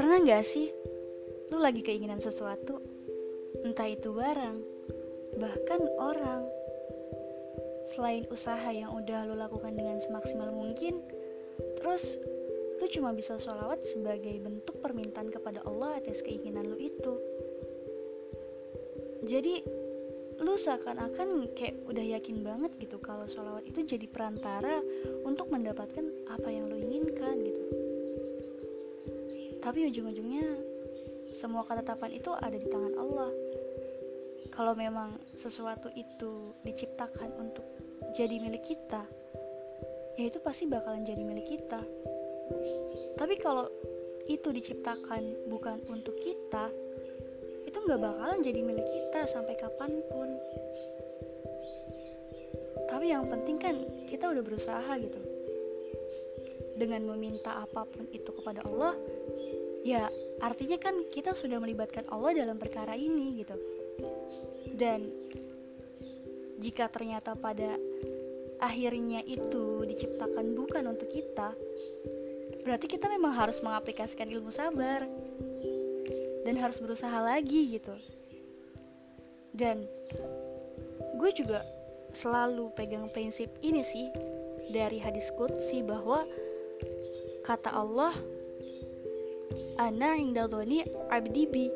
Pernah gak sih lu lagi keinginan sesuatu, entah itu barang, bahkan orang. Selain usaha yang udah lu lakukan dengan semaksimal mungkin, terus lu cuma bisa sholawat sebagai bentuk permintaan kepada Allah atas keinginan lu itu. Jadi lu seakan-akan kayak udah yakin banget gitu kalau sholawat itu jadi perantara untuk mendapatkan apa yang lu inginkan tapi ujung-ujungnya semua ketetapan itu ada di tangan Allah. Kalau memang sesuatu itu diciptakan untuk jadi milik kita ya itu pasti bakalan jadi milik kita. Tapi kalau itu diciptakan bukan untuk kita itu nggak bakalan jadi milik kita sampai kapan pun. Tapi yang penting kan kita udah berusaha gitu. Dengan meminta apa pun itu kepada Allah ya artinya kan kita sudah melibatkan Allah dalam perkara ini gitu. Dan jika ternyata pada akhirnya itu diciptakan bukan untuk kita berarti kita memang harus mengaplikasikan ilmu sabar dan harus berusaha lagi gitu. Dan gue juga selalu pegang prinsip ini sih dari hadis qudsi bahwa kata Allah Ana indaldoni abdi bi.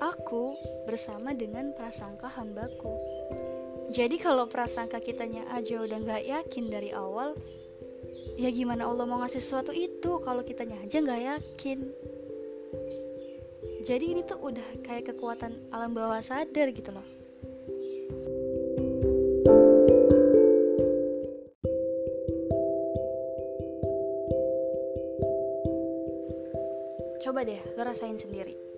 Aku bersama dengan prasangka hambaku. Jadi kalau prasangka kitanya aja udah gak yakin dari awal, ya gimana Allah mau ngasih sesuatu itu kalau kitanya aja gak yakin. Jadi ini tuh udah kayak kekuatan alam bawah sadar gitu loh. Coba deh, lo rasain sendiri.